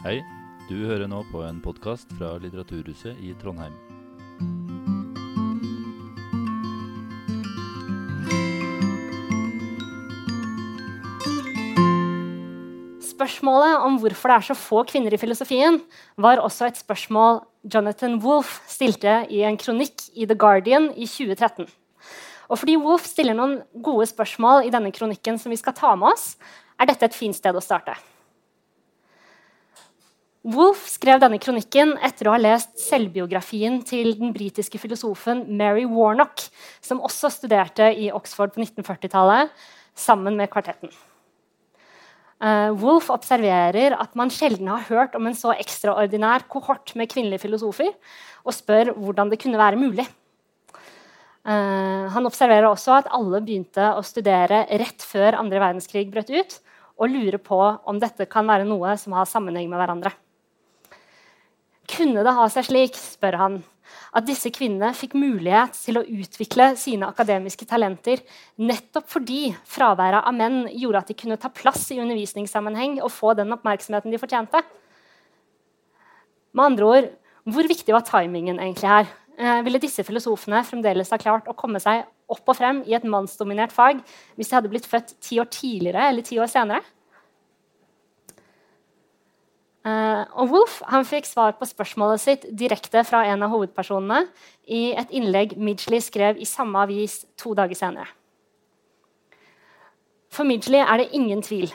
Hei, du hører nå på en podkast fra Litteraturhuset i Trondheim. Spørsmålet om hvorfor det er så få kvinner i filosofien, var også et spørsmål Jonathan Wolff stilte i en kronikk i The Guardian i 2013. Og fordi Wolff stiller noen gode spørsmål i denne kronikken som vi skal ta med oss, er dette et fint sted å starte. Wolff skrev denne kronikken etter å ha lest selvbiografien til den britiske filosofen Mary Warnock, som også studerte i Oxford på 1940-tallet sammen med kvartetten. Uh, Wolf observerer at man sjelden har hørt om en så ekstraordinær kohort med kvinnelige filosofer, og spør hvordan det kunne være mulig. Uh, han observerer også at alle begynte å studere rett før andre verdenskrig brøt ut, og lurer på om dette kan være noe som har sammenheng med hverandre. Kunne det ha seg slik, spør han, at disse kvinnene fikk mulighet til å utvikle sine akademiske talenter nettopp fordi fraværet av menn gjorde at de kunne ta plass i undervisningssammenheng og få den oppmerksomheten de fortjente? Med andre ord, hvor viktig var timingen egentlig her? Eh, ville disse filosofene fremdeles ha klart å komme seg opp og frem i et mannsdominert fag hvis de hadde blitt født ti år tidligere eller ti år senere? Uh, og Wolf han fikk svar på spørsmålet sitt direkte fra en av hovedpersonene i et innlegg Midgley skrev i samme avis to dager senere. For Midgley er det ingen tvil.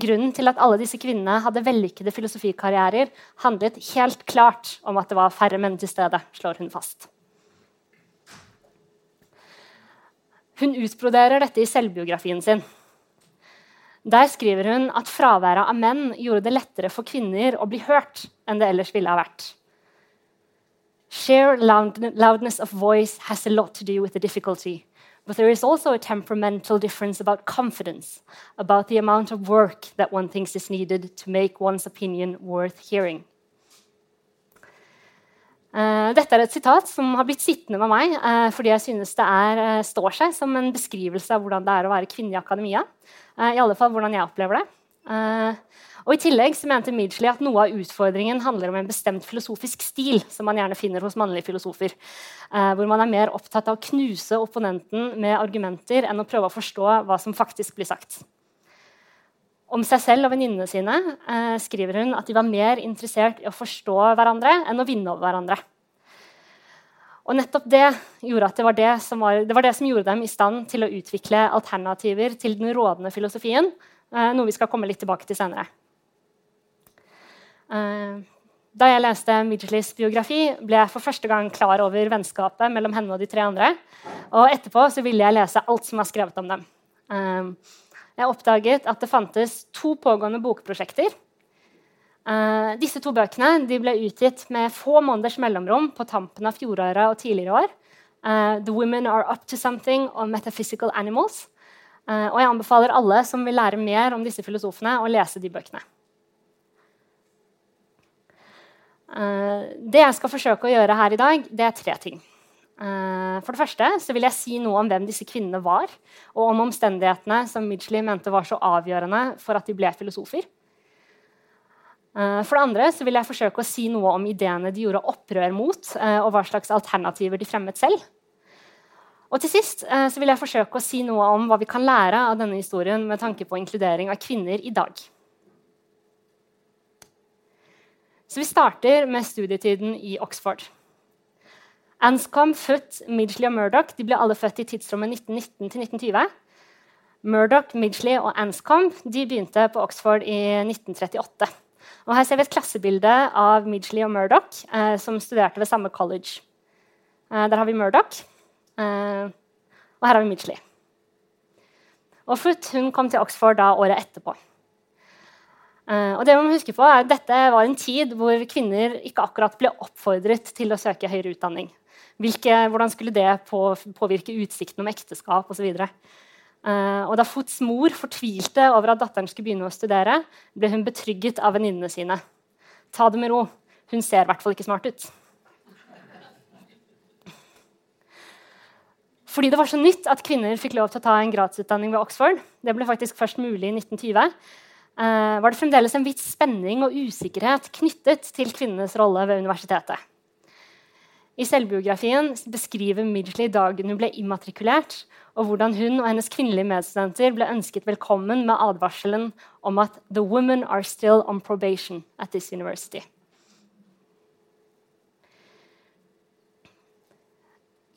Grunnen til at alle disse kvinnene hadde vellykkede filosofikarrierer, handlet helt klart om at det var færre menn til stede, slår hun fast. Hun utbroderer dette i selvbiografien sin. Der skriver hun at fraværet av menn gjorde det lettere for kvinner å bli hørt enn det ellers ville ha vært. Sheer loudness of voice has a lot to do with the difficulty. But there is also a temperamental difference about confidence, about the amount of work that one thinks is needed to make one's opinion worth hearing. Uh, dette er et sitat som har blitt sittende med meg uh, fordi jeg synes det er, uh, står seg som en beskrivelse av hvordan det er å være kvinne i akademia. Eh, I alle fall hvordan jeg opplever det. Eh, og I tillegg så mente Midgley at noe av utfordringen handler om en bestemt filosofisk stil som man gjerne finner hos mannlige filosofer. Eh, hvor man er mer opptatt av å knuse opponenten med argumenter enn å prøve å forstå hva som faktisk blir sagt. Om seg selv og venninnene sine eh, skriver hun at de var mer interessert i å forstå hverandre enn å vinne over hverandre. Og nettopp det, det, var det, var, det, var det som gjorde dem i stand til å utvikle alternativer til den rådende filosofien, eh, noe vi skal komme litt tilbake til senere. Eh, da jeg leste Midgetleys biografi, ble jeg for første gang klar over vennskapet mellom henne og de tre andre. Og etterpå ville jeg lese alt som er skrevet om dem. Eh, jeg oppdaget at det fantes to pågående bokprosjekter Uh, disse to bøkene ble utgitt med få måneders mellomrom på tampen av fjoråret og tidligere år. Uh, The Women Are Up to Something og Metaphysical Animals. Uh, og jeg anbefaler alle som vil lære mer om disse filosofene, å lese de bøkene. det jeg skal forsøke å gjøre her i dag, det er tre ting. For det første så vil jeg si noe om hvem disse kvinnene var, og om omstendighetene som Midgley mente var så avgjørende for at de ble filosofer. Eh, for det andre så vil jeg forsøke å si noe om ideene de gjorde opprør mot, eh, og hva slags alternativer de fremmet selv. Og til sist eh, så vil jeg forsøke å si noe om hva vi kan lære av denne historien med tanke på inkludering av kvinner i dag. Så vi starter med studietiden i Oxford. Anscombe, Foot, Midgley og Murdoch de ble alle født i tidsrommet 1919 til 1920. Murdoch, Midgley og Anscombe de begynte på Oxford i 1938. Og her ser vi et klassebilde av Midgley og Murdoch, eh, som studerte ved samme college. Eh, der har vi Murdoch, eh, og her har vi Midgley. Og Foot hun kom til Oxford da året etterpå. Eh, og det man må huske på er at Dette var en tid hvor kvinner ikke akkurat ble oppfordret til å søke høyere utdanning. Hvordan skulle det på, påvirke utsikten om ekteskap osv.? Uh, og da Fots mor fortvilte over at datteren skulle begynne å studere, ble hun betrygget av venninnene sine. Ta det med ro. Hun ser i hvert fall ikke smart ut. Fordi det var så nytt at kvinner fikk lov til å ta en gradsutdanning ved Oxford, det ble faktisk først mulig i 1920, var det fremdeles en viss spenning og usikkerhet knyttet til kvinnenes rolle ved universitetet. I selvbiografien beskriver Midgley dagen hun ble immatrikulert, og hvordan hun og hennes kvinnelige medstudenter ble ønsket velkommen med advarselen om at «the women are still on probation at this university».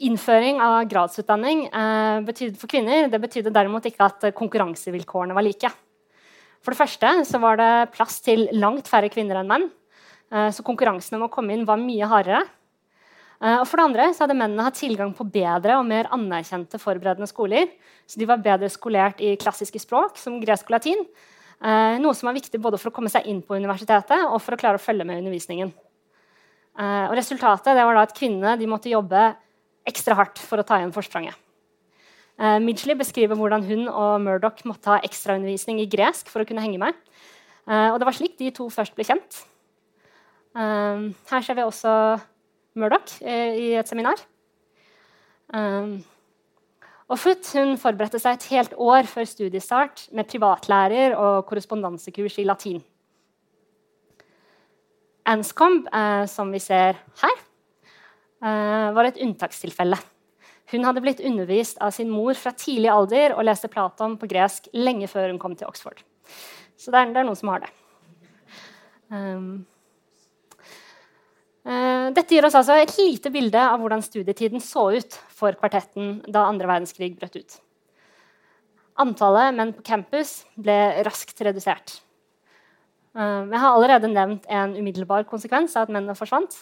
Innføring av gradsutdanning eh, betydde for kvinner det betydde derimot ikke at konkurransevilkårene var like. For det første så var det plass til langt færre kvinner enn menn. Eh, så konkurransen om å komme inn var mye hardere. Eh, og for det andre så hadde mennene hatt tilgang på bedre og mer anerkjente forberedende skoler. Så de var bedre skolert i klassiske språk, som gresk og latin. Eh, noe som var viktig både for å komme seg inn på universitetet og for å klare å følge med undervisningen. Eh, og resultatet var at kvinnene måtte jobbe ekstra hardt for å ta igjen forspranget. Midgley beskriver hvordan hun og Murdoch måtte ha ekstraundervisning i gresk for å kunne henge med. Og det var slik de to først ble kjent. Her ser vi også Murdoch i et seminar. og Foot hun forberedte seg et helt år før studiestart med privatlærer og korrespondansekurs i latin. Anscombe, som vi ser her, Eh, var et unntakstilfelle. Hun hadde blitt undervist av sin mor fra tidlig alder og leste Platon på gresk lenge før hun kom til Oxford. Så det er, det er noen som har det. Um, dette gir oss altså et lite bilde av hvordan studietiden så ut for kvartetten da andre verdenskrig brøt ut. Antallet menn på campus ble raskt redusert. Uh, jeg har allerede nevnt en umiddelbar konsekvens av at mennene forsvant.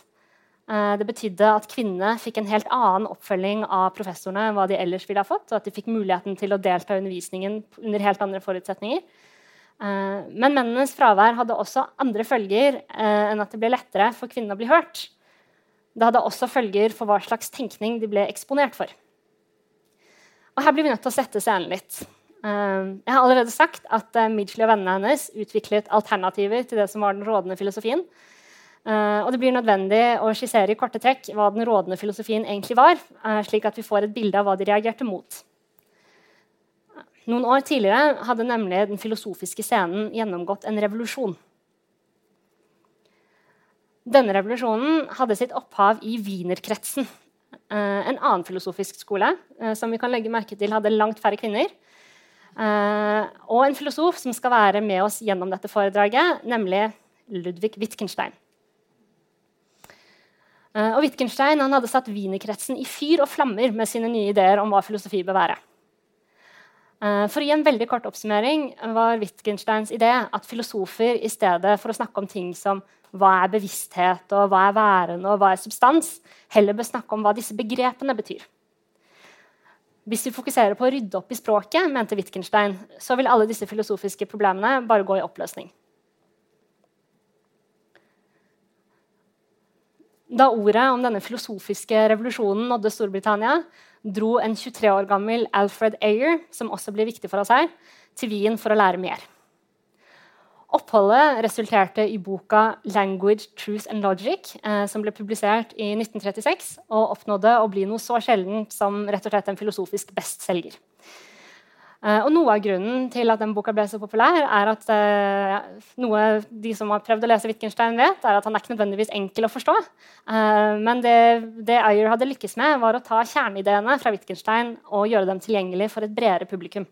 Eh, det betydde at kvinnene fikk en helt annen oppfølging av professorene enn hva de ellers ville ha fått, og at de fikk muligheten til å delta i undervisningen under helt andre forutsetninger. Eh, men mennenes fravær hadde også andre følger eh, enn at det ble lettere for kvinnene å bli hørt. Det hadde også følger for hva slags tenkning de ble eksponert for. Og her blir vi nødt til å sette scenen litt. Jeg har allerede sagt at Midgley og vennene hennes utviklet alternativer til det som var den rådende filosofien. Uh, og det blir nødvendig å skissere i korte trekk hva den rådende filosofien egentlig var, slik at vi får et bilde av hva de reagerte mot. Noen år tidligere hadde nemlig den filosofiske scenen gjennomgått en revolusjon. Denne revolusjonen hadde sitt opphav i Wienerkretsen, uh, en annen filosofisk skole som vi kan legge merke til hadde langt færre kvinner. og en filosof som skal være med oss gjennom dette foredraget, nemlig Ludvig Wittgenstein. Eh, og Wittgenstein hadde satt Wienerkretsen i fyr og flammer med sine nye ideer om hva filosofi bør være. Eh, for å gi en veldig kort oppsummering var Wittgensteins idé at filosofer i stedet for å snakke om ting som hva er bevissthet, og hva er værende og hva er substans, heller bør snakke om hva disse begrepene betyr. Hvis vi fokuserer på å rydde opp i språket, mente Wittgenstein, så vil alle disse filosofiske problemene bare gå i oppløsning. Da ordet om denne filosofiske revolusjonen nådde Storbritannia, dro en 23 år gammel Alfred Ayer, som også blir viktig for oss her, til Wien for å lære mer. Oppholdet resulterte i boka 'Language, Truth and Logic', eh, som ble publisert i 1936 og oppnådde å bli noe så sjeldent som rett og slett en filosofisk bestselger. Eh, og Noe av grunnen til at den boka ble så populær, er at eh, noe de som har prøvd å lese Wittgenstein, vet, er at han er ikke nødvendigvis enkel å forstå. Uh, men det, det hadde lykkes med, var å ta kjerneideene fra Wittgenstein og gjøre dem tilgjengelig for et bredere publikum.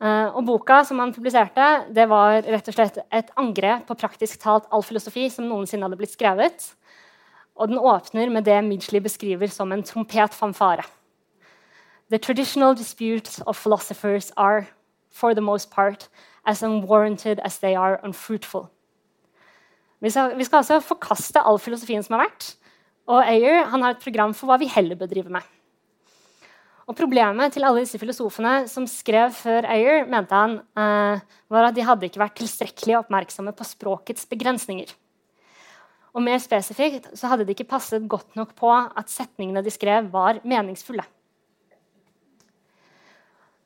Og Boka som han publiserte, det var rett og slett et angrep på praktisk talt all filosofi som noensinne hadde blitt skrevet. Og den åpner med det Midgley beskriver som en trompetfanfare. The traditional disputes of philosophers are, for the most part, as unwarranted as they are unfruitful. Vi skal, vi skal altså forkaste all filosofien som har vært. Og Ayer har et program for hva vi heller bør drive med. Og Problemet til alle disse filosofene som skrev før Ayer, mente han, eh, var at de hadde ikke vært tilstrekkelig oppmerksomme på språkets begrensninger. Og mer spesifikt så hadde de ikke passet godt nok på at setningene de skrev, var meningsfulle.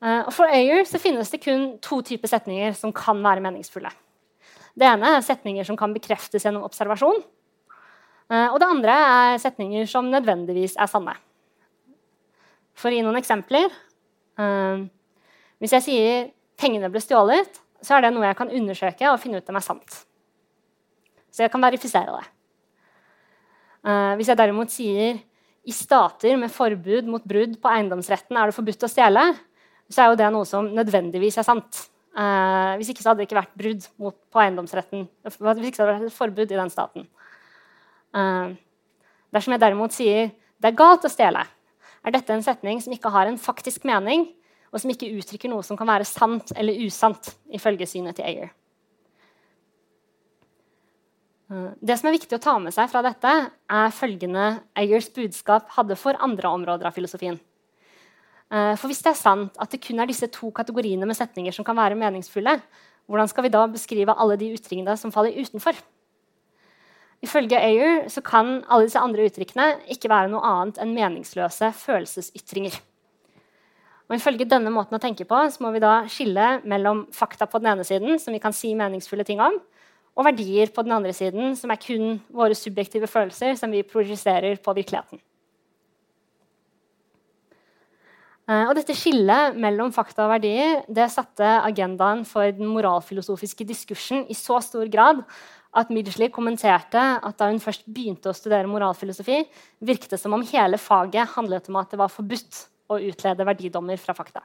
Eh, og For Ayer så finnes det kun to typer setninger som kan være meningsfulle. Det ene er setninger som kan bekreftes gjennom observasjon. Eh, og det andre er setninger som nødvendigvis er sanne. For å gi noen eksempler uh, Hvis jeg sier pengene ble stjålet, så er det noe jeg kan undersøke og finne ut om er sant. Så jeg kan verifisere det. Uh, hvis jeg derimot sier i stater med forbud mot brudd på eiendomsretten er det forbudt å stjele, så er jo det noe som nødvendigvis er sant. Uh, hvis ikke så hadde det ikke vært brudd mot, på eiendomsretten. Hvis ikke så hadde det vært et forbud i den staten. Uh, dersom jeg derimot sier det er galt å stjele, er dette en setning som ikke har en faktisk mening, og som ikke uttrykker noe som kan være sant eller usant, ifølge synet til Ayer. Uh, det som er viktig å ta med seg fra dette, er følgende Ayers budskap hadde for andre områder av filosofien. Eh, for hvis det er sant at det kun er disse to kategoriene med setninger som kan være meningsfulle, hvordan skal vi da beskrive alle de uttrykkene som faller utenfor? Ifølge Ayer så kan alle disse andre uttrykkene ikke være noe annet enn meningsløse følelsesytringer. Og Ifølge denne måten å tenke på så må vi da skille mellom fakta på den ene siden, som vi kan si meningsfulle ting om, og verdier på den andre siden, som er kun våre subjektive følelser som vi projiserer på virkeligheten. Eh, og dette skillet mellom fakta og verdier det satte agendaen for den moralfilosofiske diskursen i så stor grad at Midgley kommenterte at da hun først begynte å studere moralfilosofi, virket det som om hele faget handlet om at det var forbudt å utlede verdidommer fra fakta.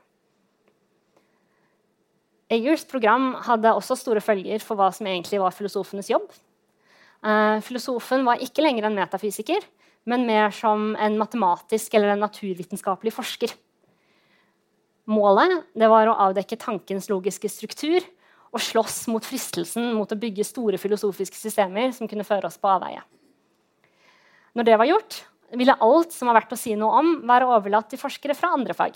Ayers program hadde også store følger for hva som egentlig var filosofenes jobb. Uh, filosofen var ikke lenger en metafysiker, men mer som en matematisk eller en naturvitenskapelig forsker. Målet var å avdekke tankens logiske struktur og slåss mot fristelsen mot å bygge store filosofiske systemer som kunne føre oss på avveie. Når det var gjort, ville alt som var verdt å si noe om, være overlatt til forskere fra andre fag.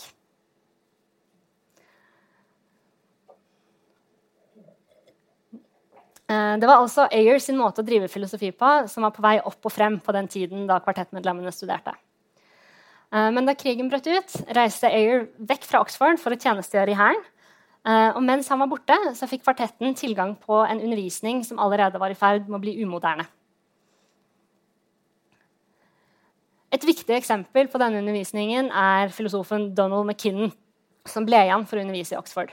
Eh, det var altså Ayers sin måte å drive filosofi på som var på vei opp og frem på den tiden da kvartettmedlemmene studerte. Eh, men da krigen brøt ut, reiste Ayer vekk fra Oxford for å tjenestegjøre i Hæren. Eh, og mens han var borte, så fikk kvartetten tilgang på en undervisning som allerede var i ferd med å bli umoderne. Et viktig eksempel på denne undervisningen er filosofen Donald McKinnon, som ble igjen for å undervise i Oxford.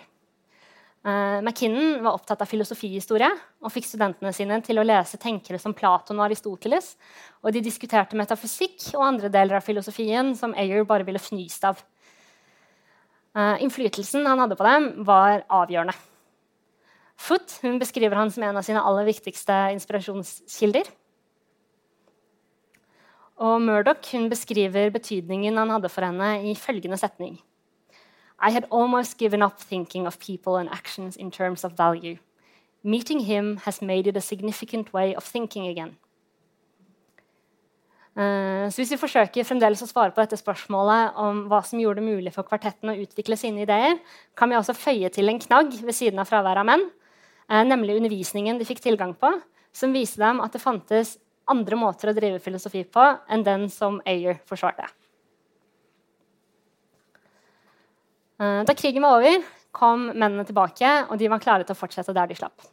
Uh, McKinnon var opptatt av filosofihistorie og fikk studentene sine til å lese tenkere som Platon og Aristoteles. Og de diskuterte metafysikk og andre deler av filosofien som Ayer bare ville fnyst av. Uh, innflytelsen han hadde på dem, var avgjørende. Foot hun beskriver han som en av sine aller viktigste inspirasjonskilder. Og Murdoch hun beskriver betydningen han hadde for henne i følgende setning. I had almost given up thinking of people and actions in terms of value. Meeting him has made it a significant way of thinking again. Uh, så hvis vi forsøker fremdeles å svare på dette spørsmålet om hva som gjorde det mulig for kvartetten å utvikle sine ideer, kan vi også føye til en knagg ved siden av fraværet av menn, uh, nemlig undervisningen de fikk tilgang på, som viste dem at det fantes andre måter å drive filosofi på enn den som Ayer forsvarte. Eh, da krigen var over, kom mennene tilbake, og de var klare til å fortsette der de slapp.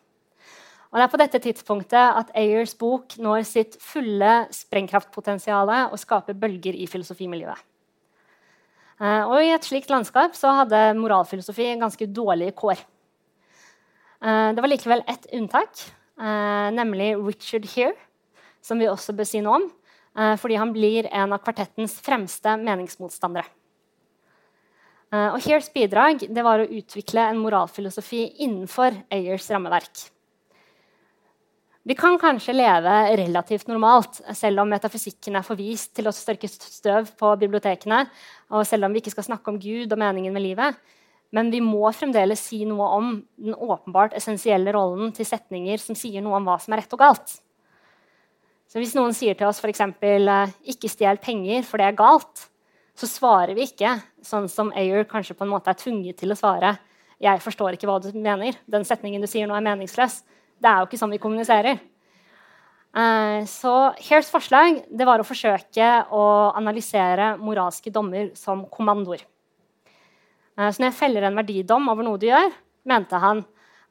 Og Det er på dette tidspunktet at Ayers bok når sitt fulle sprengkraftpotensial og skaper bølger i filosofimiljøet. Eh, og I et slikt landskap så hadde moralfilosofi ganske dårlige kår. Eh, det var likevel ett unntak, nemlig Richard Heer, som vi også bør si noe om, fordi han blir en av kvartettens fremste meningsmotstandere. Eh, og Heers bidrag var å utvikle en moralfilosofi innenfor Ayers rammeverk. Vi kan kanskje leve relativt normalt selv om metafysikken er forvist til å størke støv på bibliotekene, og selv om vi ikke skal snakke om Gud og meningen med livet. Men vi må fremdeles si noe om den åpenbart essensielle rollen til setninger som sier noe om hva som er rett og galt. Så Hvis noen sier til oss f.eks.: eh, 'ikke stjel penger, for det er galt', så svarer vi ikke sånn som Ayer kanskje på en måte er tvunget til å svare. Jeg forstår ikke hva du mener. Den setningen du sier nå, er meningsløs. Det er jo ikke sånn vi kommuniserer. Uh, så Hairs forslag det var å forsøke å analysere moralske dommer som kommandoer. Uh, så når jeg feller en verdidom over noe du gjør, mente han,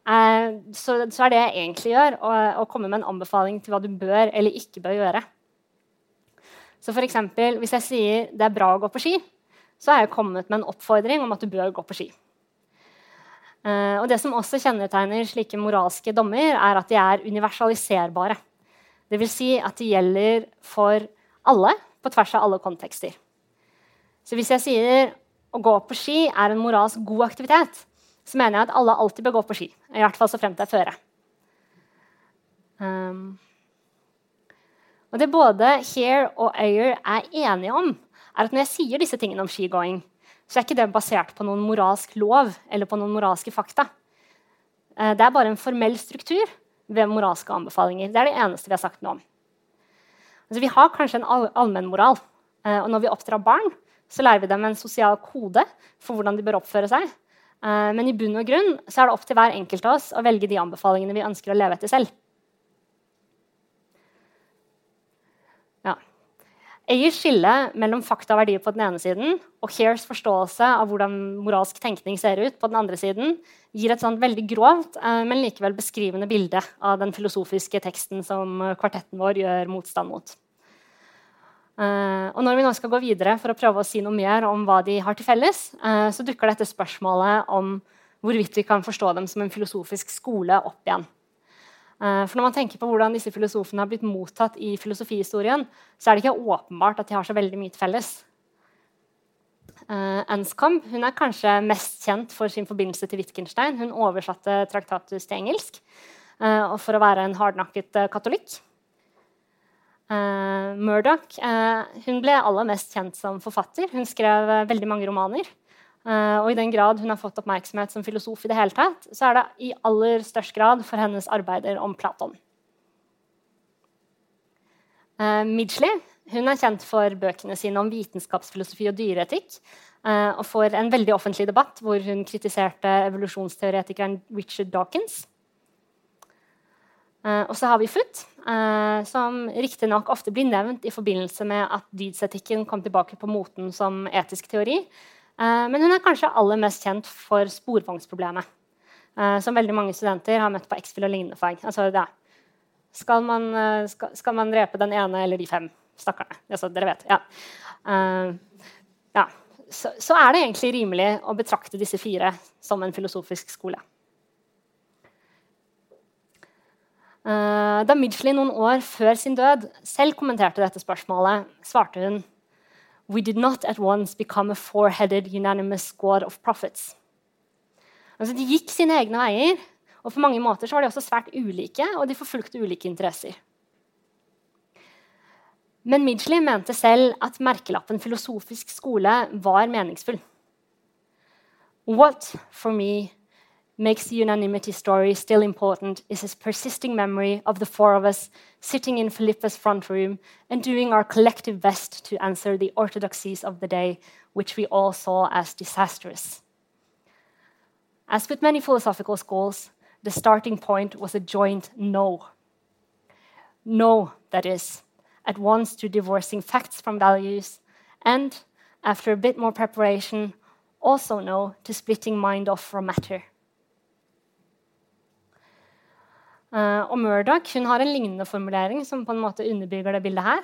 uh, så, er det jeg egentlig gjør, å komme med en anbefaling til hva du bør eller ikke bør gjøre. Så for eksempel, Hvis jeg sier det er bra å gå på ski, så har jeg kommet med en oppfordring om at du bør gå på ski. Uh, og det som også kjennetegner slike moralske dommer, er at de er universaliserbare. Dvs. Si at de gjelder for alle på tvers av alle kontekster. Så hvis jeg sier å gå på ski er en moralsk god aktivitet, så mener jeg at alle alltid bør gå på ski. I hvert fall så frem til jeg fører. Um, og det både Here og Ayer er enige om, er at når jeg sier disse tingene om skigåing, så er ikke det basert på noen moralsk lov eller på noen moralske fakta. Uh, det er bare en formell struktur ved moralske anbefalinger. Det er det eneste vi har sagt noe om. Altså, vi har kanskje en all allmennmoral. Uh, og når vi oppdrar barn, så lærer vi dem en sosial kode for hvordan de bør oppføre seg. Uh, men i bunn og grunn så er det opp til hver enkelt av oss å velge de anbefalingene vi ønsker å leve etter selv. Ayers skille mellom fakta og verdier på den ene siden og Kears forståelse av hvordan moralsk tenkning ser ut på den andre siden, gir et sånt veldig grovt, eh, men likevel beskrivende bilde av den filosofiske teksten som kvartetten vår gjør motstand mot. Uh, og når vi nå skal gå videre for å prøve å si noe mer om hva de har til felles, så dukker dette spørsmålet om hvorvidt vi kan forstå dem som en filosofisk skole, opp igjen. Eh, for når man tenker på hvordan disse filosofene har blitt mottatt i filosofihistorien, så er det ikke åpenbart at de har så veldig mye til felles. Uh, Anscombe hun er kanskje mest kjent for sin forbindelse til Wittgenstein. Hun oversatte Traktatus til engelsk uh, for å være en hardnakket uh, katolikk. Uh, Murdoch hun ble aller mest kjent som forfatter. Hun skrev veldig mange romaner. Uh, og i den grad hun har fått oppmerksomhet som filosof, i det hele tatt, så er det i aller størst grad for hennes arbeider om Platon. Uh, Midgley hun er kjent for bøkene sine om vitenskapsfilosofi og dyreetikk. Uh, og for en veldig offentlig debatt hvor hun kritiserte evolusjonsteoretikeren Richard Dawkins. Og så har vi Foot, som riktignok ofte blir nevnt i forbindelse med at dydsetikken kom tilbake på moten som etisk teori. Eh, men hun er kanskje aller mest kjent for sporvognsproblemet. Eh, som veldig mange studenter har møtt på X-FIL og lignende fag. Altså, skal, man, eh, skal, skal, man, drepe den ene eller de fem stakkarene? Altså, dere vet. Ja. ja. Så, så, er det egentlig rimelig å betrakte disse fire som en filosofisk skole. da Midgley noen år før sin død selv kommenterte dette spørsmålet, svarte hun we did not at once become a four-headed unanimous squad of prophets. Altså, de gikk sine egne veier, og på mange måter var de også svært ulike, og de forfulgte ulike interesser. Men Midgley mente selv at merkelappen filosofisk skole var meningsfull. What, for me, makes the unanimity story still important is his persisting memory of the four of us sitting in Philippa's front room and doing our collective best to answer the orthodoxies of the day, which we all saw as disastrous. As with many philosophical schools, the starting point was a joint no. No, that is, at once to divorcing facts from values, and, after a bit more preparation, also no to splitting mind off from matter. Og Murdoch hun har en lignende formulering som på en måte underbygger det bildet her.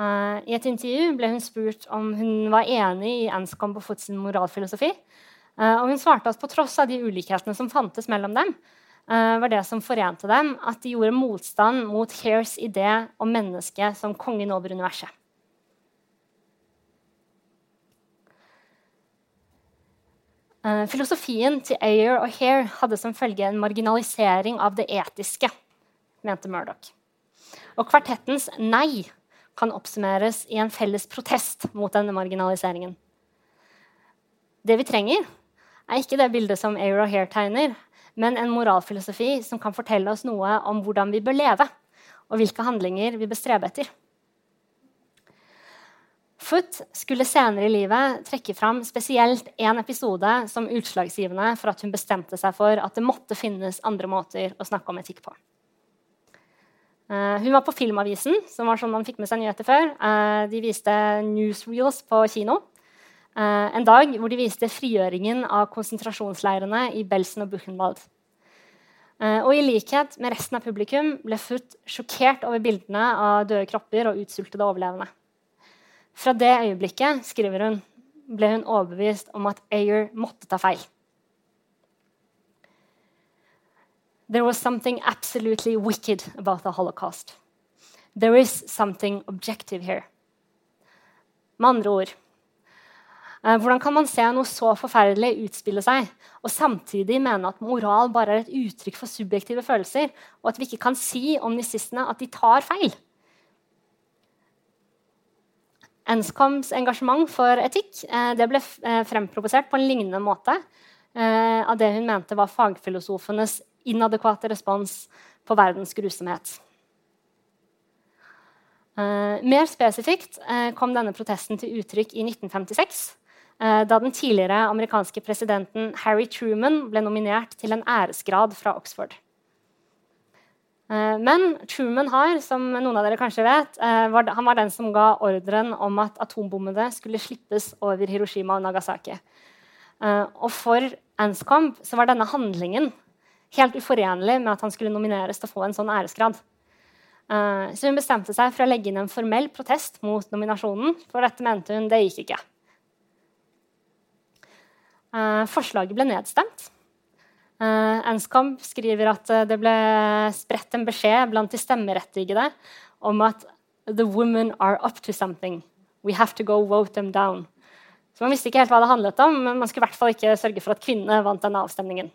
Uh, I et intervju ble hun spurt om hun var enig i Anscombe og Foots moralfilosofi. Uh, og hun svarte at på tross av de ulikhetene som fantes mellom dem, var det som forente dem, at de gjorde motstand mot Hairs idé om mennesket som kongen over universet. Filosofien til Ayer og Hare hadde som følge en marginalisering av det etiske, mente Murdoch. Og kvartettens nei kan oppsummeres i en felles protest mot denne marginaliseringen. Det vi trenger, er ikke det bildet som Ayer og Hare tegner, men en moralfilosofi som kan fortelle oss noe om hvordan vi bør leve, og hvilke handlinger vi bør strebe etter. Foot skulle senere i livet trekke fram spesielt én episode som utslagsgivende for at hun bestemte seg for at det måtte finnes andre måter å snakke om etikk på. Uh, hun var på Filmavisen, som var sånn man fikk med seg nyheter før. Uh, de viste newsreels på kino. Uh, en dag hvor de viste frigjøringen av konsentrasjonsleirene i Belsen og Buchenwald. og i likhet med resten av publikum ble Foot sjokkert over bildene av døde kropper og utsultede overlevende. Fra det øyeblikket skriver hun, ble hun overbevist om at Ayer måtte ta feil. There was something absolutely wicked about the holocaust. There is something objective here. Med andre ord eh, Hvordan kan man se noe så forferdelig utspille seg, og samtidig mene at moral bare er et uttrykk for subjektive følelser, og at vi ikke kan si om nazistene at de tar feil? Enscoms engasjement for etikk det ble eh, fremprovosert på en lignende måte eh, av det hun mente var fagfilosofenes inadekvate respons på verdens grusomhet. mer spesifikt kom denne protesten til uttrykk i 1956, da den tidligere amerikanske presidenten Harry Truman ble nominert til en æresgrad fra Oxford. Eh, men Truman har, som noen av dere kanskje vet, eh, han var den som ga ordren om at atombommene skulle slippes over Hiroshima og Nagasaki. Eh, og for Anscombe så var denne handlingen helt uforenlig med at han skulle nomineres til å få en sånn æresgrad. Så hun bestemte seg for å legge inn en formell protest mot nominasjonen. For dette mente hun det gikk ikke. Forslaget ble nedstemt. Anscombe skriver at uh, det ble spredt en beskjed blant de stemmerettigede om at «the women are up to something. We have to go vote them down». Så Man visste ikke helt hva det handlet om, men man skulle i hvert fall ikke sørge for at kvinnene vant denne avstemningen.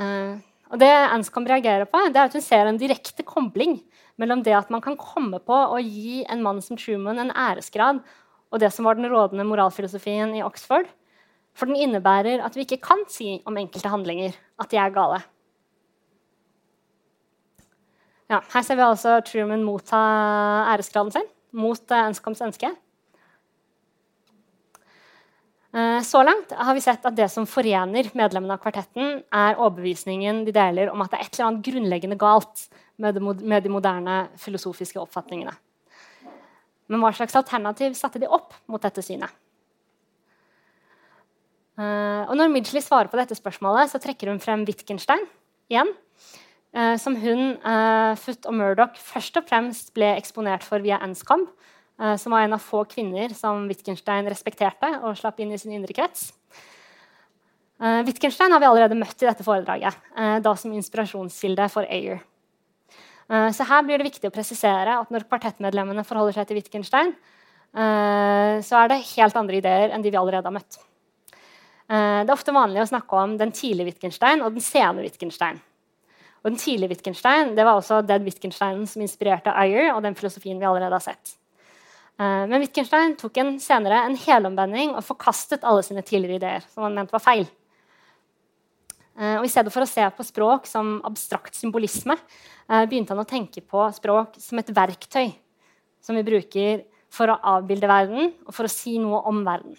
Uh, og det Anscombe reagerer på, det er at hun ser en direkte kobling mellom det at man kan komme på å gi en mann som Truman en æresgrad, og det som var den rådende moralfilosofien i Oxford, for den innebærer at vi ikke kan si om enkelte handlinger at de er gale. Ja, her ser vi altså Truman motta æresgraden sin mot uh, ønske. Uh, så langt har vi sett at det som forener medlemmene av kvartetten, er overbevisningen de deler om at det er et eller annet grunnleggende galt med de moderne filosofiske oppfatningene. Men hva slags alternativ satte de opp mot dette synet? Uh, og når Midgley svarer på dette spørsmålet, så trekker hun frem Wittgenstein igjen. Uh, som hun, uh, Foot og Murdoch først og fremst ble eksponert for via Anscombe, som var en av få kvinner som Wittgenstein respekterte og slapp inn i sin indre krets. Wittgenstein har vi allerede møtt i dette foredraget, da som inspirasjonskilde for Ayer. så her blir det viktig å presisere at når kvartettmedlemmene forholder seg til Wittgenstein, så er det helt andre ideer enn de vi allerede har møtt. Eh, det er ofte vanlig å snakke om den tidlige Wittgenstein og den sene Wittgenstein. Og den tidlige Wittgenstein det var også den Wittgensteinen som inspirerte Ayer og den filosofien vi allerede har sett. Eh, men Wittgenstein tok en senere en helomvending og forkastet alle sine tidligere ideer. som han mente var feil. Eh, og I stedet for å se på språk som abstrakt symbolisme begynte han å tenke på språk som et verktøy som vi bruker for å avbilde verden og for å si noe om verden.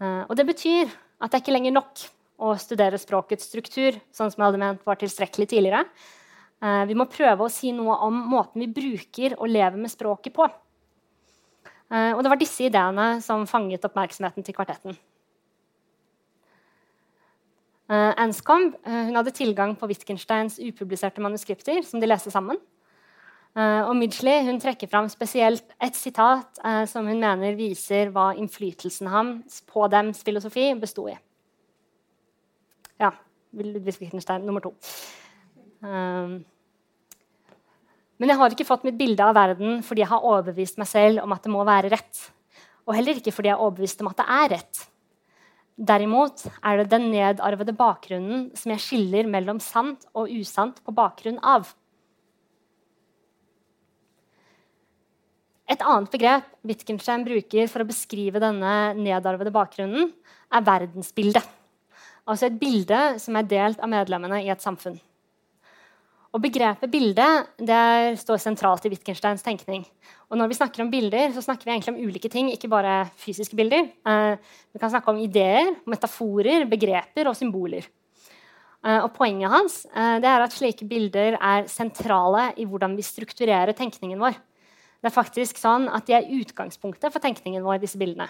Eh, og det betyr at det er ikke lenger nok å studere språkets struktur, sånn som jeg hadde ment var tilstrekkelig tidligere. Eh, vi må prøve å si noe om måten vi bruker og lever med språket på. Eh, og det var disse ideene som fanget oppmerksomheten til kvartetten. Anscombe hadde tilgang på Wittgensteins upubliserte manuskripter, som de leste sammen. Uh, og Midgley hun trekker fram spesielt et sitat eh, som hun mener viser hva innflytelsen hans på dems filosofi besto i. Ja, Ludvig Wittgenstein nummer to. Um, men jeg har ikke fått mitt bilde av verden fordi jeg har overbevist meg selv om at det må være rett. Og heller ikke fordi jeg er overbevist om at det er rett. Derimot er det den nedarvede bakgrunnen som jeg skiller mellom sant og usant på bakgrunn av. Et annet begrep Wittgenstein bruker for å beskrive denne nedarvede bakgrunnen, er verdensbildet. Altså et bilde som er delt av medlemmene i et samfunn. Og Begrepet bilde står sentralt i Wittgensteins tenkning. Og når vi snakker om bilder, så snakker vi egentlig om ulike ting, ikke bare fysiske bilder. Eh, vi kan snakke om ideer, metaforer, begreper og symboler. Eh, og Poenget hans eh, er at slike bilder er sentrale i hvordan vi strukturerer tenkningen vår. Det er faktisk sånn at de er utgangspunktet for tenkningen vår, disse bildene.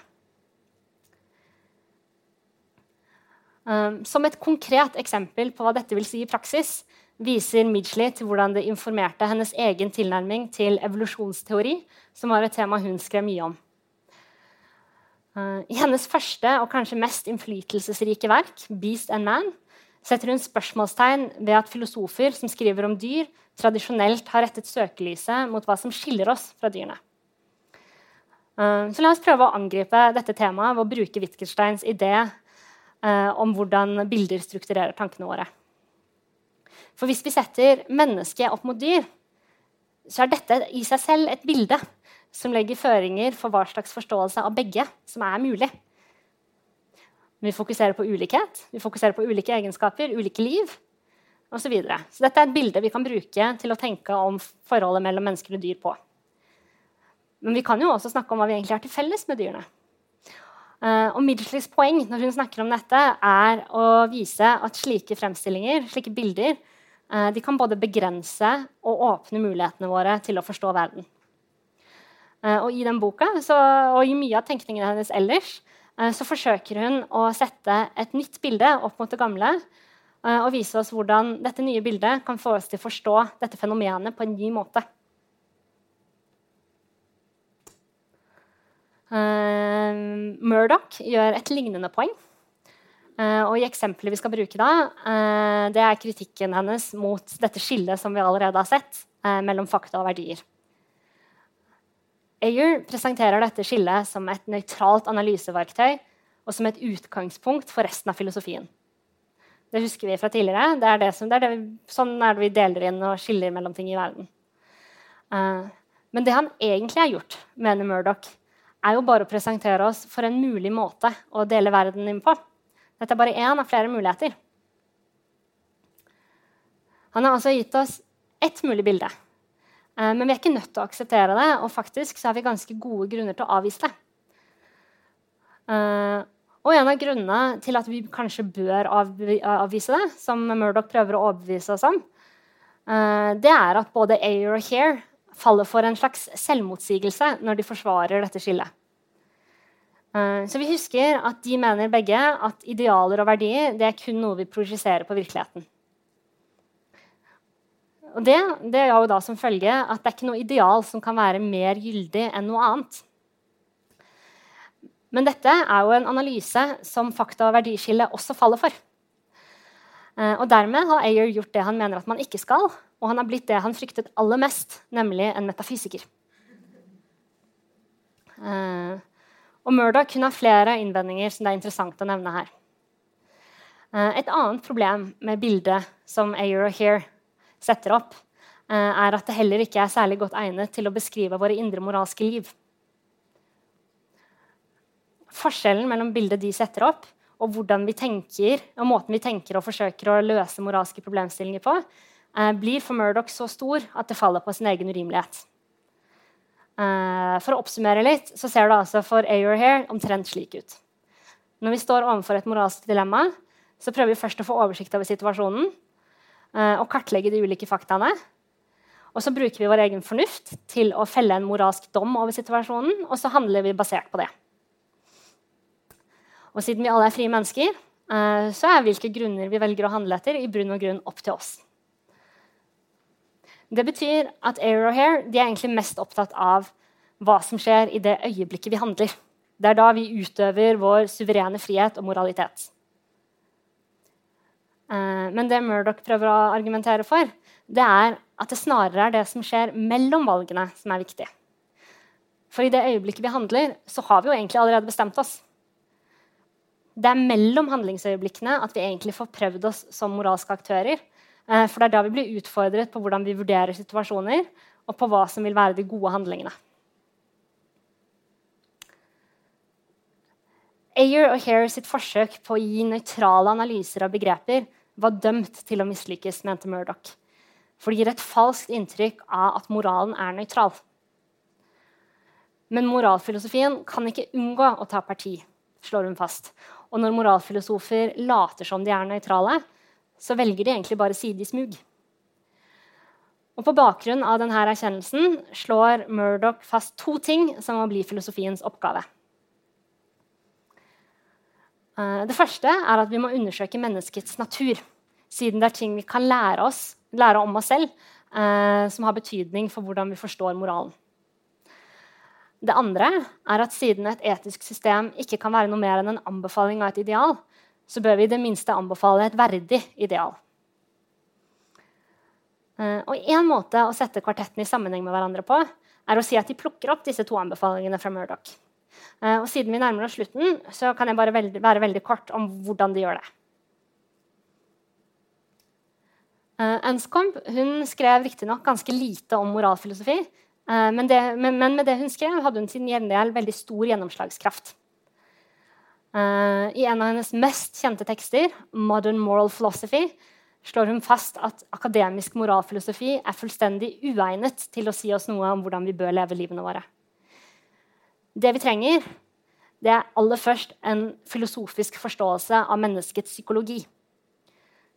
Um, som et konkret eksempel på hva dette vil si i praksis, viser Midgley til hvordan det informerte hennes egen tilnærming til evolusjonsteori, som var et tema hun skrev mye om. Uh, I hennes første og kanskje mest innflytelsesrike verk, 'Beast and Man', setter hun spørsmålstegn ved at filosofer som skriver om dyr, tradisjonelt har rettet søkelyset mot hva som skiller oss fra dyrene. Eh, så la oss prøve å angripe dette temaet ved å bruke Wittgensteins idé eh, om hvordan bilder strukturerer tankene våre. For hvis vi setter mennesket opp mot dyr, så er dette i seg selv et bilde som legger føringer for hva slags forståelse av begge som er mulig. Vi fokuserer på ulikhet, vi fokuserer på ulike egenskaper, ulike liv osv. Så, videre. så dette er et bilde vi kan bruke til å tenke om forholdet mellom mennesker og dyr på. Men vi kan jo også snakke om hva vi egentlig har til felles med dyrene. Uh, og Midgeleys poeng når hun snakker om dette, er å vise at slike fremstillinger, slike bilder, uh, de kan både begrense og åpne mulighetene våre til å forstå verden. Uh, og i den boka, så, og i mye av tenkningen hennes ellers, så forsøker hun å sette et nytt bilde opp mot det gamle og vise oss hvordan dette nye bildet kan få oss til å forstå dette fenomenet på en ny måte. Uh, Murdoch gjør et lignende poeng. Og i eksempelet vi skal bruke da, det er kritikken hennes mot dette skillet som vi allerede har sett, mellom fakta og verdier. Ayer presenterer dette skillet som et nøytralt analyseverktøy og som et utgangspunkt for resten av filosofien. Det husker vi fra tidligere. Det er det som, det er det vi, sånn er det vi deler inn og skiller mellom ting i verden. men det han egentlig har gjort, mener Murdoch, er jo bare å presentere oss for en mulig måte å dele verden inn på. Dette er bare én av flere muligheter. Han har altså gitt oss ett mulig bilde. Eh, men vi er ikke nødt til å akseptere det, og faktisk så har vi ganske gode grunner til å avvise det. Eh, og en av grunnene til at vi kanskje bør avvise det, som Murdoch prøver å overbevise oss om, eh, det er at både Ayer og Here faller for en slags selvmotsigelse når de forsvarer dette skillet. Så vi husker at De mener begge at idealer og verdier det er kun noe vi projiserer på virkeligheten. Og det, det er jo da som følge at det er ikke noe ideal som kan være mer gyldig enn noe annet. Men dette er jo en analyse som fakta- og verdiskillet også faller for. Eh, og Dermed har Ayer gjort det han mener at man ikke skal, og han har blitt det han fryktet aller mest, nemlig en metafysiker. Uh, og Murdoch kunne ha flere innvendinger som det er interessant å nevne her. Uh, et annet problem med bildet som Ayer og Here setter opp, uh, er at det heller ikke er særlig godt egnet til å beskrive våre indre moralske liv. Forskjellen mellom bildet de setter opp, og hvordan vi tenker, og måten vi tenker og forsøker å løse moralske problemstillinger på, eh, blir for Murdoch så stor at det faller på sin egen urimelighet. Eh, for å oppsummere litt, så ser det altså for Ayer her omtrent slik ut. Når vi står overfor et moralsk dilemma, så prøver vi først å få oversikt over situasjonen eh, og kartlegge de ulike faktaene. Og så bruker vi vår egen fornuft til å felle en moralsk dom over situasjonen, og så handler vi basert på det. Og siden vi alle er frie mennesker, så er hvilke grunner vi velger å handle etter, i bunn og grunn opp til oss. Det betyr at Air og Hair er egentlig mest opptatt av hva som skjer i det øyeblikket vi handler. Det er da vi utøver vår suverene frihet og moralitet. Eh, men det Murdoch prøver å argumentere for, det er at det snarere er det som skjer mellom valgene, som er viktig. For i det øyeblikket vi handler, så har vi jo egentlig allerede bestemt oss. Det er mellom handlingsøyeblikkene at vi egentlig får prøvd oss som moralske aktører. Eh, for det er da vi blir utfordret på hvordan vi vurderer situasjoner, og på hva som vil være de gode handlingene. Ayer og Hare sitt forsøk på å gi nøytrale analyser av begreper var dømt til å mislykkes, mente Murdoch. For det gir et falskt inntrykk av at moralen er nøytral. Men moralfilosofien kan ikke unngå å ta parti, slår hun fast. Og når moralfilosofer later som de er nøytrale, så velger de egentlig bare side i smug. Og På bakgrunn av denne erkjennelsen slår Murdoch fast to ting som må bli filosofiens oppgave. Eh, det første er at vi må undersøke menneskets natur, siden det er ting vi kan lære, oss, lære om oss selv, eh, som har betydning for hvordan vi forstår moralen. Det andre er at siden et etisk system ikke kan være noe mer enn en anbefaling av et ideal, så bør vi i det minste anbefale et verdig ideal. Uh, og En måte å sette kvartetten i sammenheng med hverandre på er å si at de plukker opp disse to anbefalingene fra Murdoch. Uh, og Siden vi nærmer oss slutten, så kan jeg bare veldig, være veldig kort om hvordan de gjør det. Anscombe hun skrev riktignok ganske lite om moralfilosofi, uh, men, det, men, men, med det hun skrev, hadde hun sin gjengjeldel veldig stor gjennomslagskraft. I en av hennes mest kjente tekster, 'Modern Moral Philosophy', slår hun fast at akademisk moralfilosofi er fullstendig uegnet til å si oss noe om hvordan vi bør leve livene våre. Det vi trenger, det er aller først en filosofisk forståelse av menneskets psykologi.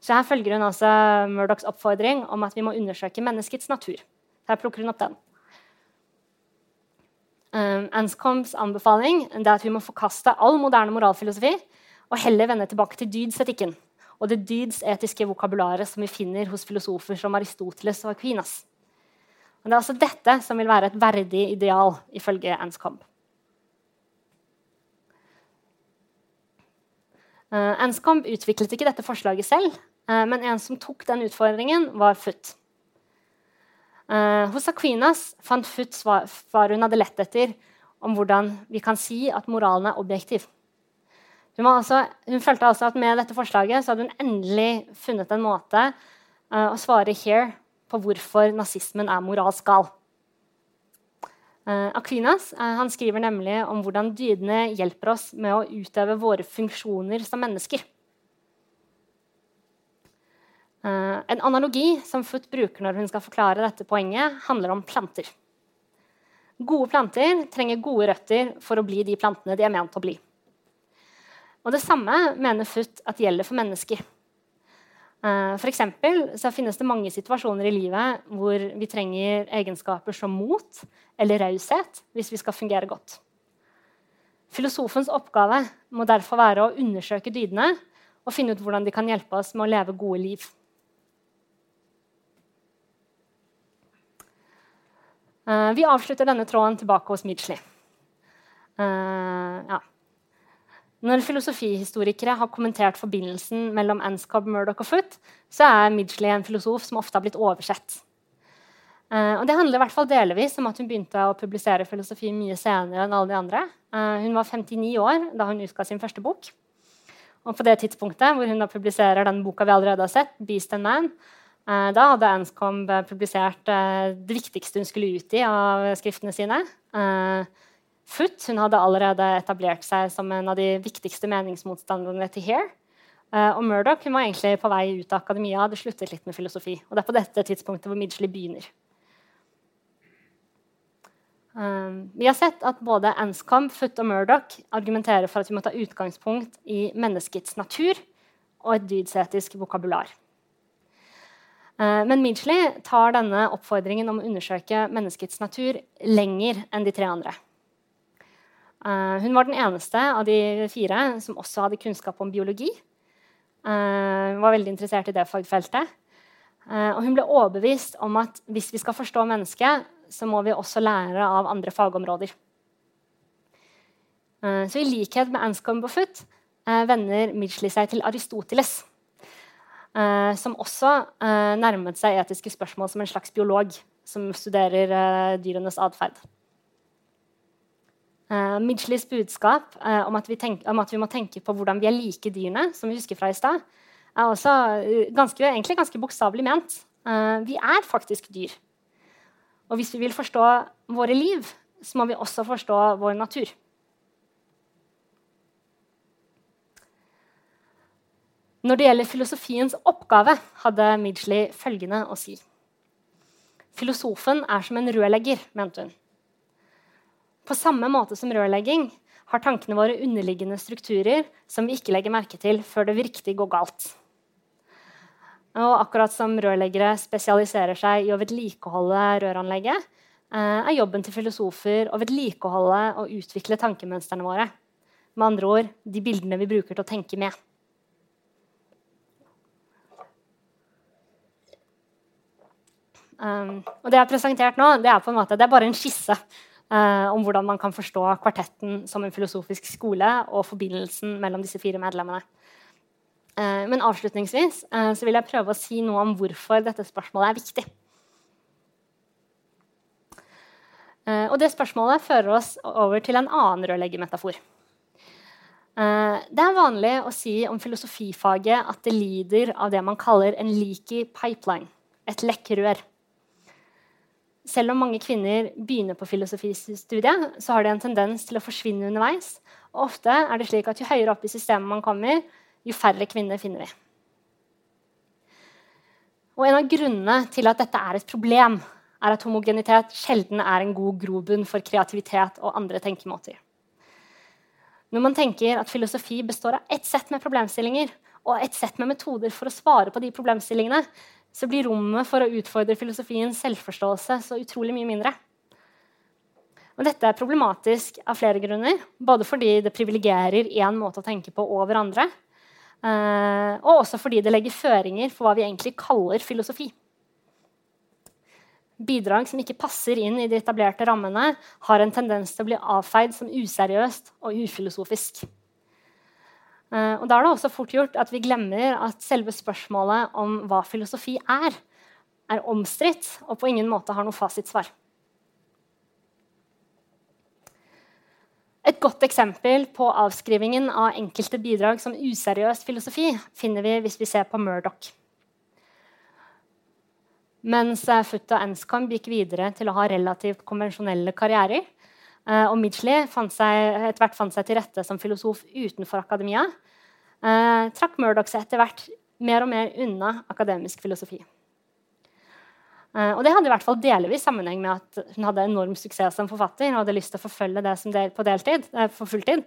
Så her følger hun altså Murdochs oppfordring om at vi må undersøke menneskets natur. Her plukker hun opp den. Um, Anscombs anbefaling er at vi må forkaste all moderne moralfilosofi og heller vende tilbake til dydsetikken og det dydsetiske vokabularet som vi finner hos filosofer som Aristoteles og Aquinas. Og det er altså dette som vil være et verdig ideal, ifølge Anscombe. Uh, Anscombe utviklet ikke dette forslaget selv, uh, men en som tok den utfordringen, var Foot. Uh, hos Aquinas fant Foot svar, hun hadde lett etter om hvordan vi kan si at moralen er objektiv. Hun, altså, hun følte altså at med dette forslaget hadde hun endelig funnet en måte å svare here på hvorfor nazismen er moralsk gal. Uh, Aquinas han skriver nemlig om hvordan dydene hjelper oss med å utøve våre funksjoner som mennesker. Uh, en analogi som Foot bruker når hun skal forklare dette poenget, handler om planter. Gode planter trenger gode røtter for å bli de plantene de er ment å bli. Og Det samme mener Foot at gjelder for mennesker. Uh, for så finnes det mange situasjoner i livet hvor vi trenger egenskaper som mot eller raushet hvis vi skal fungere godt. Filosofens oppgave må derfor være å undersøke dydene og finne ut hvordan de kan hjelpe oss med å leve gode liv. Uh, vi avslutter denne tråden tilbake hos Midgley. Uh, ja. Når filosofihistorikere har kommentert forbindelsen mellom Anscob, Murdoch og Foot, så er Midgley en filosof som ofte har blitt oversett. Uh, og det handler i hvert fall delvis om at hun begynte å publisere filosofi mye senere enn alle de andre. Uh, hun var 59 år da hun utga sin første bok. Og på det tidspunktet hvor hun da publiserer den boka vi allerede har sett, 'Beast and Man', Eh, da hadde Anscombe publisert eh, det viktigste hun skulle ut i av skriftene sine. Eh, Foot hun hadde allerede etablert seg som en av de viktigste meningsmotstanderne til Hair. Og Murdoch hun var egentlig på vei ut av akademia og hadde sluttet litt med filosofi. Og det er på dette tidspunktet hvor Midgley begynner. Um, vi har sett at både Anscombe, Foot og Murdoch argumenterer for at vi må ta utgangspunkt i menneskets natur og et dydsetisk vokabular. Uh, men Midgley tar denne oppfordringen om å undersøke menneskets natur lenger enn de tre andre. Eh, hun var den eneste av de fire som også hadde kunnskap om biologi. Eh, hun var veldig interessert i det fagfeltet. Og hun ble overbevist om at hvis vi skal forstå mennesket, så må vi også lære av andre fagområder. Så i likhet med Anscombe og Foot vender Midgley seg til Aristoteles eh, som også eh, nærmet seg etiske spørsmål som en slags biolog som studerer eh, dyrenes atferd. Uh, Midgeleys budskap uh, om, at tenk, om, at vi må tenke på hvordan vi er like dyrene, som vi husker fra i stad, er også uh, ganske, egentlig ganske bokstavelig ment. vi er faktisk dyr. Og hvis vi vil forstå våre liv, så må vi også forstå vår natur. Når det gjelder filosofiens oppgave, hadde Midgley følgende å si. Filosofen er som en rørlegger, mente hun. På samme måte som rørlegging har tankene våre underliggende strukturer som vi ikke legger merke til før det virkelig går galt. Og akkurat som rørleggere spesialiserer seg i å vedlikeholde røranlegget, eh, er jobben til filosofer å vedlikeholde og utvikle tankemønstrene våre. Med andre ord de bildene vi bruker til å tenke med. Um, og det jeg har presentert nå, det er på en måte, det er bare en skisse uh, om hvordan man kan forstå kvartetten som en filosofisk skole og forbindelsen mellom disse fire medlemmene. Eh, men avslutningsvis eh, så vil jeg prøve å si noe om hvorfor dette spørsmålet er viktig. Eh, og det spørsmålet fører oss over til en annen rørleggermetafor. Eh, det er vanlig å si om filosofifaget at det lider av det man kaller en leaky pipeline, et lekkrør. Selv om mange kvinner begynner på filosofistudiet, så har de en tendens til å forsvinne underveis. Og ofte er det slik at jo høyere opp i systemet man kommer, jo færre kvinner finner vi. Og En av grunnene til at dette er et problem, er at homogenitet sjelden er en god grobunn for kreativitet og andre tenkemåter. Når man tenker at filosofi består av ett sett med problemstillinger og ett sett med metoder for å svare på de problemstillingene, så blir rommet for å utfordre filosofiens selvforståelse så utrolig mye mindre. Og dette er problematisk av flere grunner. Både fordi det privilegerer én måte å tenke på over andre, eh, og også fordi det legger føringer for hva vi egentlig kaller filosofi. Bidrag som ikke passer inn i de etablerte rammene, har en tendens til å bli avfeid som useriøst og ufilosofisk. Uh, og da er det også fort gjort at vi glemmer at selve spørsmålet om hva filosofi er, er omstridt og på ingen måte har noe fasitsvar. Et godt eksempel på avskrivingen av enkelte bidrag som useriøs filosofi finner vi hvis vi ser på Murdoch. Mens Futt og Anscombe gikk videre til å ha relativt konvensjonelle karrierer, og Midgley etter hvert fant seg til rette som filosof utenfor akademia, eh, trakk Murdoch seg etter hvert mer og mer unna akademisk filosofi. Eh, og det hadde i hvert fall delvis sammenheng med at hun hadde enorm suksess som forfatter og hadde lyst til å forfølge det del på deltid, eh, for fulltid.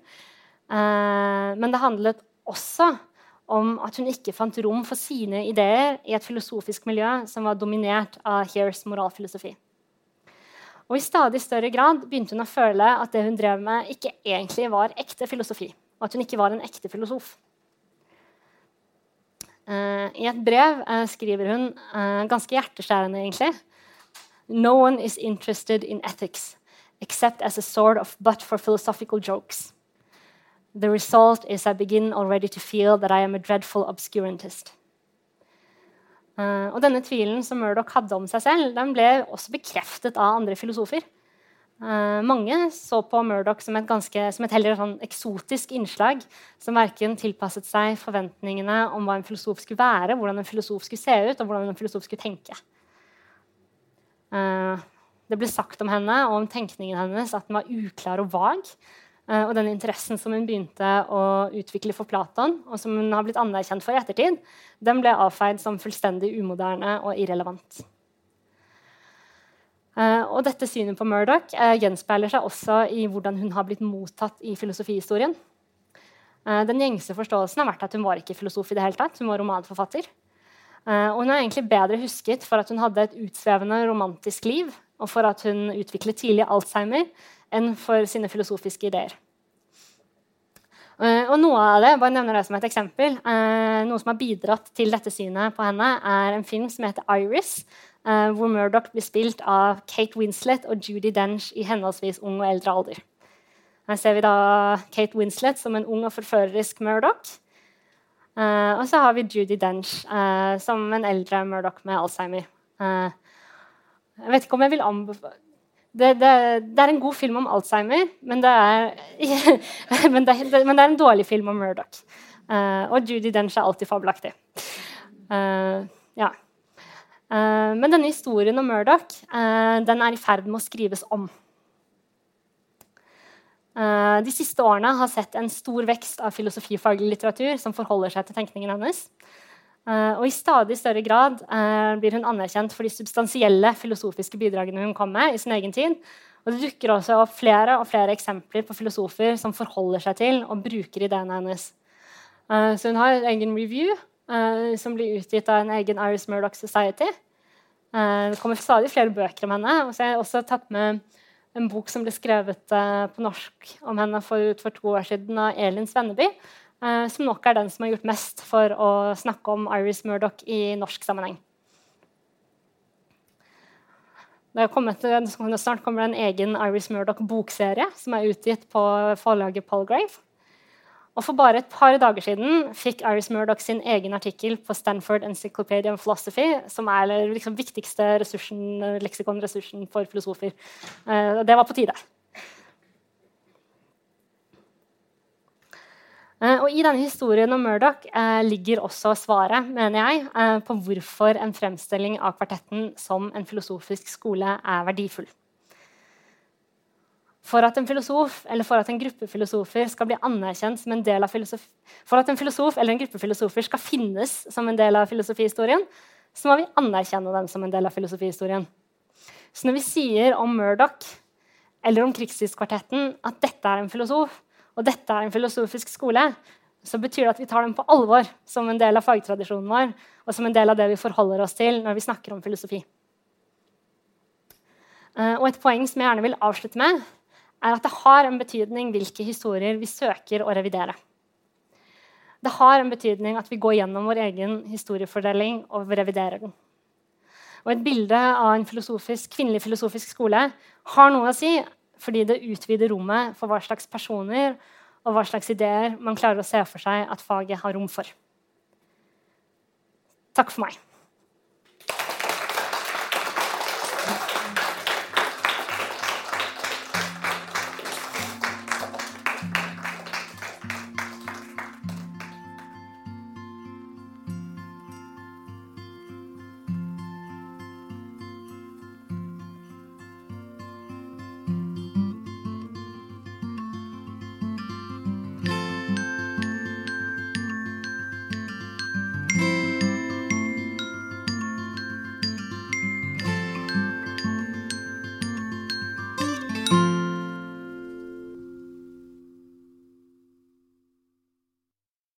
Eh, men det handlet også om at hun ikke fant rom for sine ideer i et filosofisk miljø som var dominert av Hears moralfilosofi. Og I stadig større grad begynte hun å føle at det hun drev med, ikke egentlig var ekte filosofi. Og at hun ikke var en ekte filosof. Uh, I et brev uh, skriver hun, uh, ganske hjerteskjærende egentlig No one is interested in ethics except as a sort of but for philosophical jokes. The result is I begin already to feel that I am a dreadful obscurantist. Og denne tvilen som Murdoch hadde om seg selv, den ble også bekreftet av andre filosofer. Uh, mange så på Murdoch som et, ganske, som et heller sånn eksotisk innslag som verken tilpasset seg forventningene om hva en filosof skulle være, hvordan en filosof skulle se ut, og hvordan en filosof skulle tenke. Uh, det ble sagt om henne og om tenkningen hennes at den var uklar og vag. Uh, og den interessen som hun begynte å utvikle for Platon, og som hun har blitt anerkjent for i ettertid, den ble avfeid som fullstendig umoderne og irrelevant. Uh, og dette synet på Murdoch uh, gjenspeiler seg også i hvordan hun har blitt mottatt i filosofihistorien. Den gjengse forståelsen har vært at hun var ikke filosof i det hele tatt. Hun var romanforfatter. og hun er egentlig bedre husket for at hun hadde et utsvevende romantisk liv, og for at hun utviklet tidlig Alzheimer, enn for sine filosofiske ideer. og noe av det, bare nevner det som et eksempel, noe som har bidratt til dette synet på henne, er en film som heter 'Iris', Uh, hvor Murdoch blir spilt av Kate Winslet og Judy Dench i henholdsvis ung og eldre alder. Her ser vi da Kate Winslet som en ung og forførerisk Murdoch. Uh, og så har vi Judy Dench uh, som en eldre Murdoch med Alzheimer. jeg vet ikke om jeg vil anbefale det, det, det, er en god film om Alzheimer, men det er, men det, men det er en dårlig film om Murdoch. og Judy Dench er alltid fabelaktig. ja. Uh, men denne historien om Murdoch uh, den er i ferd med å skrives om. Uh, de siste årene har sett en stor vekst av filosofifaglig litteratur som forholder seg til tenkningen hennes. Og i stadig større grad blir hun anerkjent for de substansielle filosofiske bidragene hun kom med i sin egen tid. Og det dukker også opp flere og flere eksempler på filosofer som forholder seg til og bruker ideene hennes. så hun har en egen review som blir utgitt av en egen Iris Murdoch Society. Det kommer stadig flere bøker om henne. Og så har jeg også tatt med en bok som ble skrevet på norsk om henne for, for, to år siden av Elin Svenneby. Som nok er den som har gjort mest for å snakke om Iris Murdoch i norsk sammenheng. Det kommet, snart kommer det en egen Iris Murdoch-bokserie som er utgitt på forlaget Palgrave. Og For bare et par dager siden fikk Iris Murdoch sin egen artikkel på Stanford Encyclopedia of Philosophy, som er liksom viktigste ressursen, leksikonressursen for filosofer. Uh, det var på tide. Og I denne historien om Murdoch eh, ligger også svaret mener jeg, på hvorfor en fremstilling av kvartetten som en filosofisk skole er verdifull. For at en filosof eller for at en gruppe filosofer skal bli anerkjent som en del av filosofi, For at en filosof eller en gruppe filosofer skal finnes som en del av filosofihistorien, så må vi anerkjenne dem som en del av filosofihistorien. Så når vi sier om Murdoch eller om Krigstidskvartetten at dette er en filosof, og dette er en filosofisk skole, så betyr det at vi tar dem på alvor som en del av fagtradisjonen vår, og som en del av det vi forholder oss til når vi snakker om filosofi. Uh, og Et poeng som jeg gjerne vil avslutte med, er at det har en betydning hvilke historier vi søker å revidere. Det har en betydning at vi går gjennom vår egen historiefordeling og reviderer den. Og Et bilde av en filosofisk, kvinnelig filosofisk skole har noe å si fordi det utvider rommet for hva slags personer og hva slags ideer man klarer å se for seg at faget har rom for. Takk for meg.